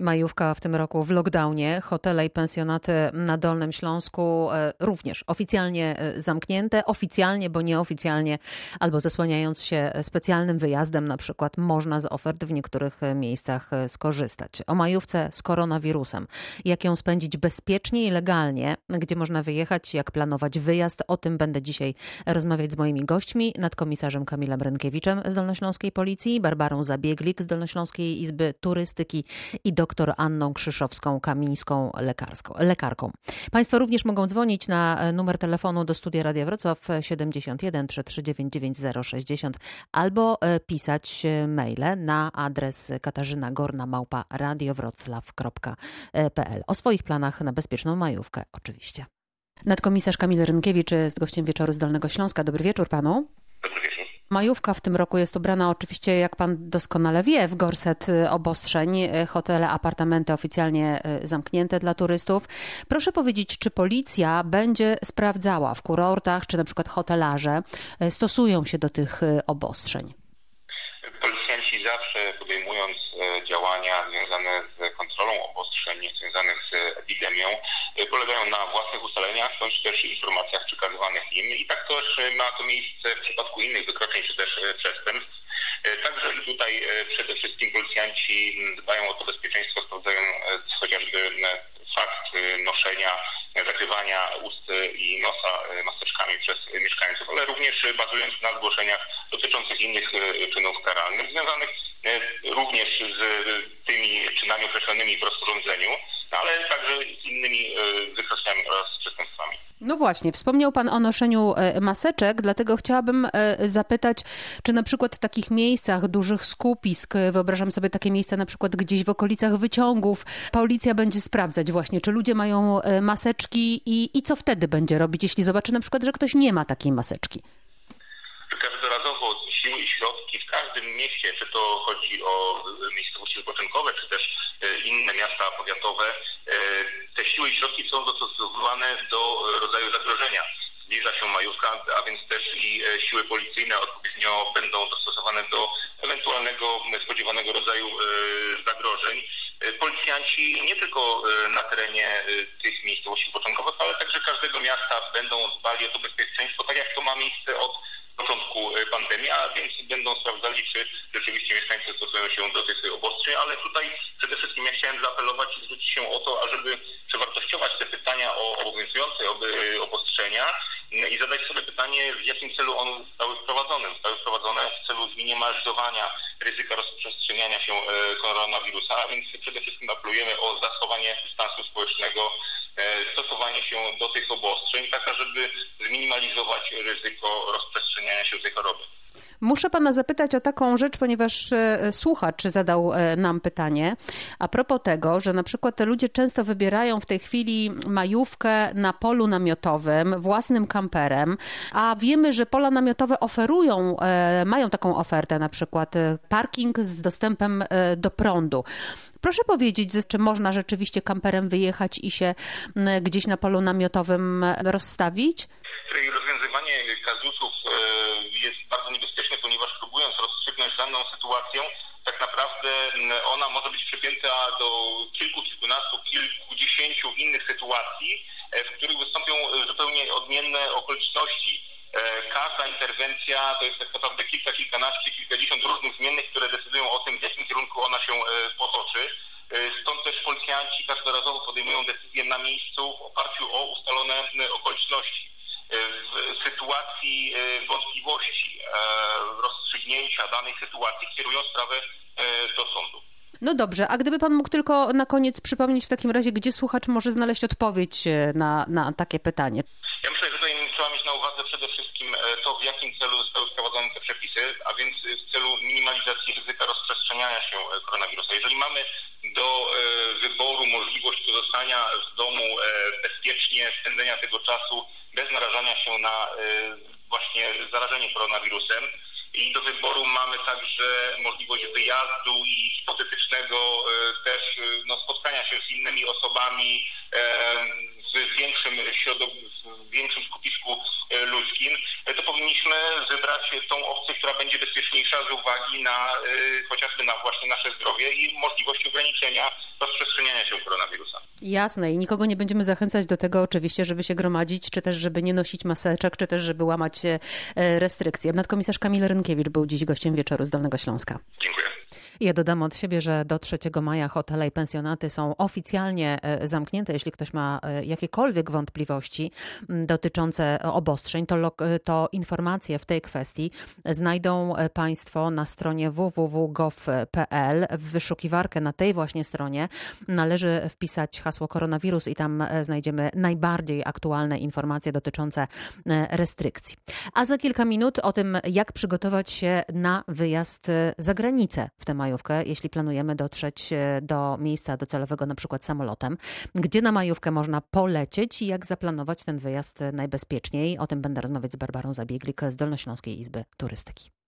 Majówka w tym roku w lockdownie. Hotele i pensjonaty na Dolnym Śląsku e, również oficjalnie e, zamknięte, oficjalnie, bo nieoficjalnie, albo zasłaniając się specjalnym wyjazdem, na przykład można z ofert w niektórych e, miejscach skorzystać. O majówce z koronawirusem. Jak ją spędzić bezpiecznie i legalnie, gdzie można wyjechać, jak planować wyjazd. O tym będę dzisiaj rozmawiać z moimi gośćmi, nadkomisarzem Kamilem Rynkiewiczem z Dolnośląskiej Policji, Barbarą Zabieglik z Dolnośląskiej Izby Turystyki i do dr Anną Krzyszowską-Kamińską, lekarką. Państwo również mogą dzwonić na e, numer telefonu do Studia Radia Wrocław 71 339 9060 albo e, pisać e, maile na adres katarzynagorna.radiowroclaw.pl o swoich planach na bezpieczną majówkę oczywiście. Nadkomisarz Kamil Rynkiewicz jest gościem wieczoru z Dolnego Śląska. Dobry wieczór panu. Majówka w tym roku jest ubrana oczywiście, jak pan doskonale wie, w gorset y, obostrzeń. Y, hotele, apartamenty oficjalnie y, zamknięte dla turystów. Proszę powiedzieć, czy policja będzie sprawdzała w kurortach, czy na przykład hotelarze stosują się do tych obostrzeń? Zawsze podejmując działania związane z kontrolą obostrzeń związanych z epidemią, polegają na własnych ustaleniach, bądź też informacjach przekazywanych im. I tak też ma to miejsce w przypadku innych wykroczeń czy też e, przestępstw. E, także i tutaj e, przede wszystkim policjanci dbają o to bezpieczeństwo, sprawdzają chociażby fakt noszenia, zakrywania ust i nosa maseczkami przez mieszkańców, ale również bazując na zgłoszeniach dotyczących innych czynów karalnych, związanych również z tymi czynami określonymi w rozporządzeniu, ale także z innymi wykroczeniami oraz. No właśnie, wspomniał Pan o noszeniu e, maseczek, dlatego chciałabym e, zapytać, czy na przykład w takich miejscach dużych skupisk, e, wyobrażam sobie takie miejsca na przykład gdzieś w okolicach wyciągów, policja będzie sprawdzać właśnie, czy ludzie mają maseczki i, i co wtedy będzie robić, jeśli zobaczy na przykład, że ktoś nie ma takiej maseczki? Każdorazowo siły i środki w każdym mieście, czy to chodzi o miejscowości wypoczynkowe, czy też inne miasta powiatowe, te siły i środki są dostosowane do rodzaju zagrożenia. Zbliża się majówka, a więc też i e, siły policyjne odpowiednio będą dostosowane do ewentualnego spodziewanego rodzaju e, zagrożeń. E, policjanci nie tylko na terenie tych miejscowości początkowych, ale także każdego miasta będą dbali o to bezpieczeństwo, tak jak to ma miejsce od początku pandemii, a więc będą sprawdzali, czy rzeczywiście mieszkańcy stosują się do tych obostrzeń, ale tutaj przede wszystkim ja chciałem zaapelować i zwrócić się o to, ażeby przewartościować te pytania o obowiązujące obostrzenia i zadać sobie pytanie, w jakim celu one zostały wprowadzone. Zostały wprowadzone w celu zminimalizowania ryzyka rozprzestrzeniania się e, koronawirusa, a więc przede wszystkim apelujemy o zachowanie dystansu społecznego, e, stosowanie się do tych obostrzeń, tak żeby zminimalizować ryzyko rozprzestrzeniania się tej choroby. Muszę pana zapytać o taką rzecz, ponieważ e, słuchacz zadał e, nam pytanie a propos tego, że na przykład te ludzie często wybierają w tej chwili majówkę na polu namiotowym, własnym kamperem, a wiemy, że pola namiotowe oferują, e, mają taką ofertę, na przykład parking z dostępem do prądu. Proszę powiedzieć, czy można rzeczywiście kamperem wyjechać i się gdzieś na polu namiotowym rozstawić? Rozwiązywanie kazusów jest tak naprawdę ona może być przypięta do kilku, kilkunastu, kilkudziesięciu innych sytuacji, e, w których wystąpią zupełnie odmienne okoliczności. E, każda interwencja to jest tak naprawdę kilka, kilkanaście, kilkadziesiąt różnych zmiennych, które decydują o tym, w jakim kierunku ona się e, potoczy. Stąd też policjanci każdorazowo podejmują decyzje na miejscu w oparciu o ustalone okoliczności w sytuacji e, wątpliwości e, rozstrzygnięcia danej sytuacji kierują sprawę e, do sądu. No dobrze, a gdyby pan mógł tylko na koniec przypomnieć w takim razie, gdzie słuchacz może znaleźć odpowiedź na, na takie pytanie? Ja myślę, że tutaj trzeba mieć na uwadze przede wszystkim to, w jakim celu zostały wprowadzone te przepisy, a więc w celu minimalizacji ryzyka rozprzestrzeniania się koronawirusa. Jeżeli mamy do wyboru możliwość pozostania w domu bezpiecznie, spędzenia tego czasu bez narażania się na y, właśnie zarażenie koronawirusem. I do wyboru mamy także możliwość wyjazdu i hipotetycznego y, też y, no, spotkania się z innymi osobami, w większym skupisku ludzkim, to powinniśmy wybrać tą opcję, która będzie bezpieczniejsza z uwagi na chociażby na właśnie nasze zdrowie i możliwość ograniczenia rozprzestrzeniania się koronawirusa. Jasne i nikogo nie będziemy zachęcać do tego oczywiście, żeby się gromadzić, czy też żeby nie nosić maseczek, czy też żeby łamać restrykcje. Nadkomisarz Kamil Rynkiewicz był dziś gościem wieczoru z Dolnego Śląska. Dziękuję. Ja dodam od siebie, że do 3 maja hotele i pensjonaty są oficjalnie e, zamknięte. Jeśli ktoś ma e, jakiekolwiek wątpliwości dotyczące obostrzeń, to, to informacje w tej kwestii znajdą e, Państwo na stronie www.gov.pl. W wyszukiwarkę na tej właśnie stronie należy wpisać hasło koronawirus i tam znajdziemy najbardziej aktualne informacje dotyczące restrykcji. A za kilka minut o tym, jak przygotować się na wyjazd za granicę w tę majówkę, jeśli planujemy dotrzeć e, do miejsca docelowego, na przykład samolotem. Gdzie na majówkę można polecieć i jak zaplanować ten wyjazd najbezpieczniej? O tym będę rozmawiać z Barbarą Zabieglik z Dolnośląskiej Izby Turystyki.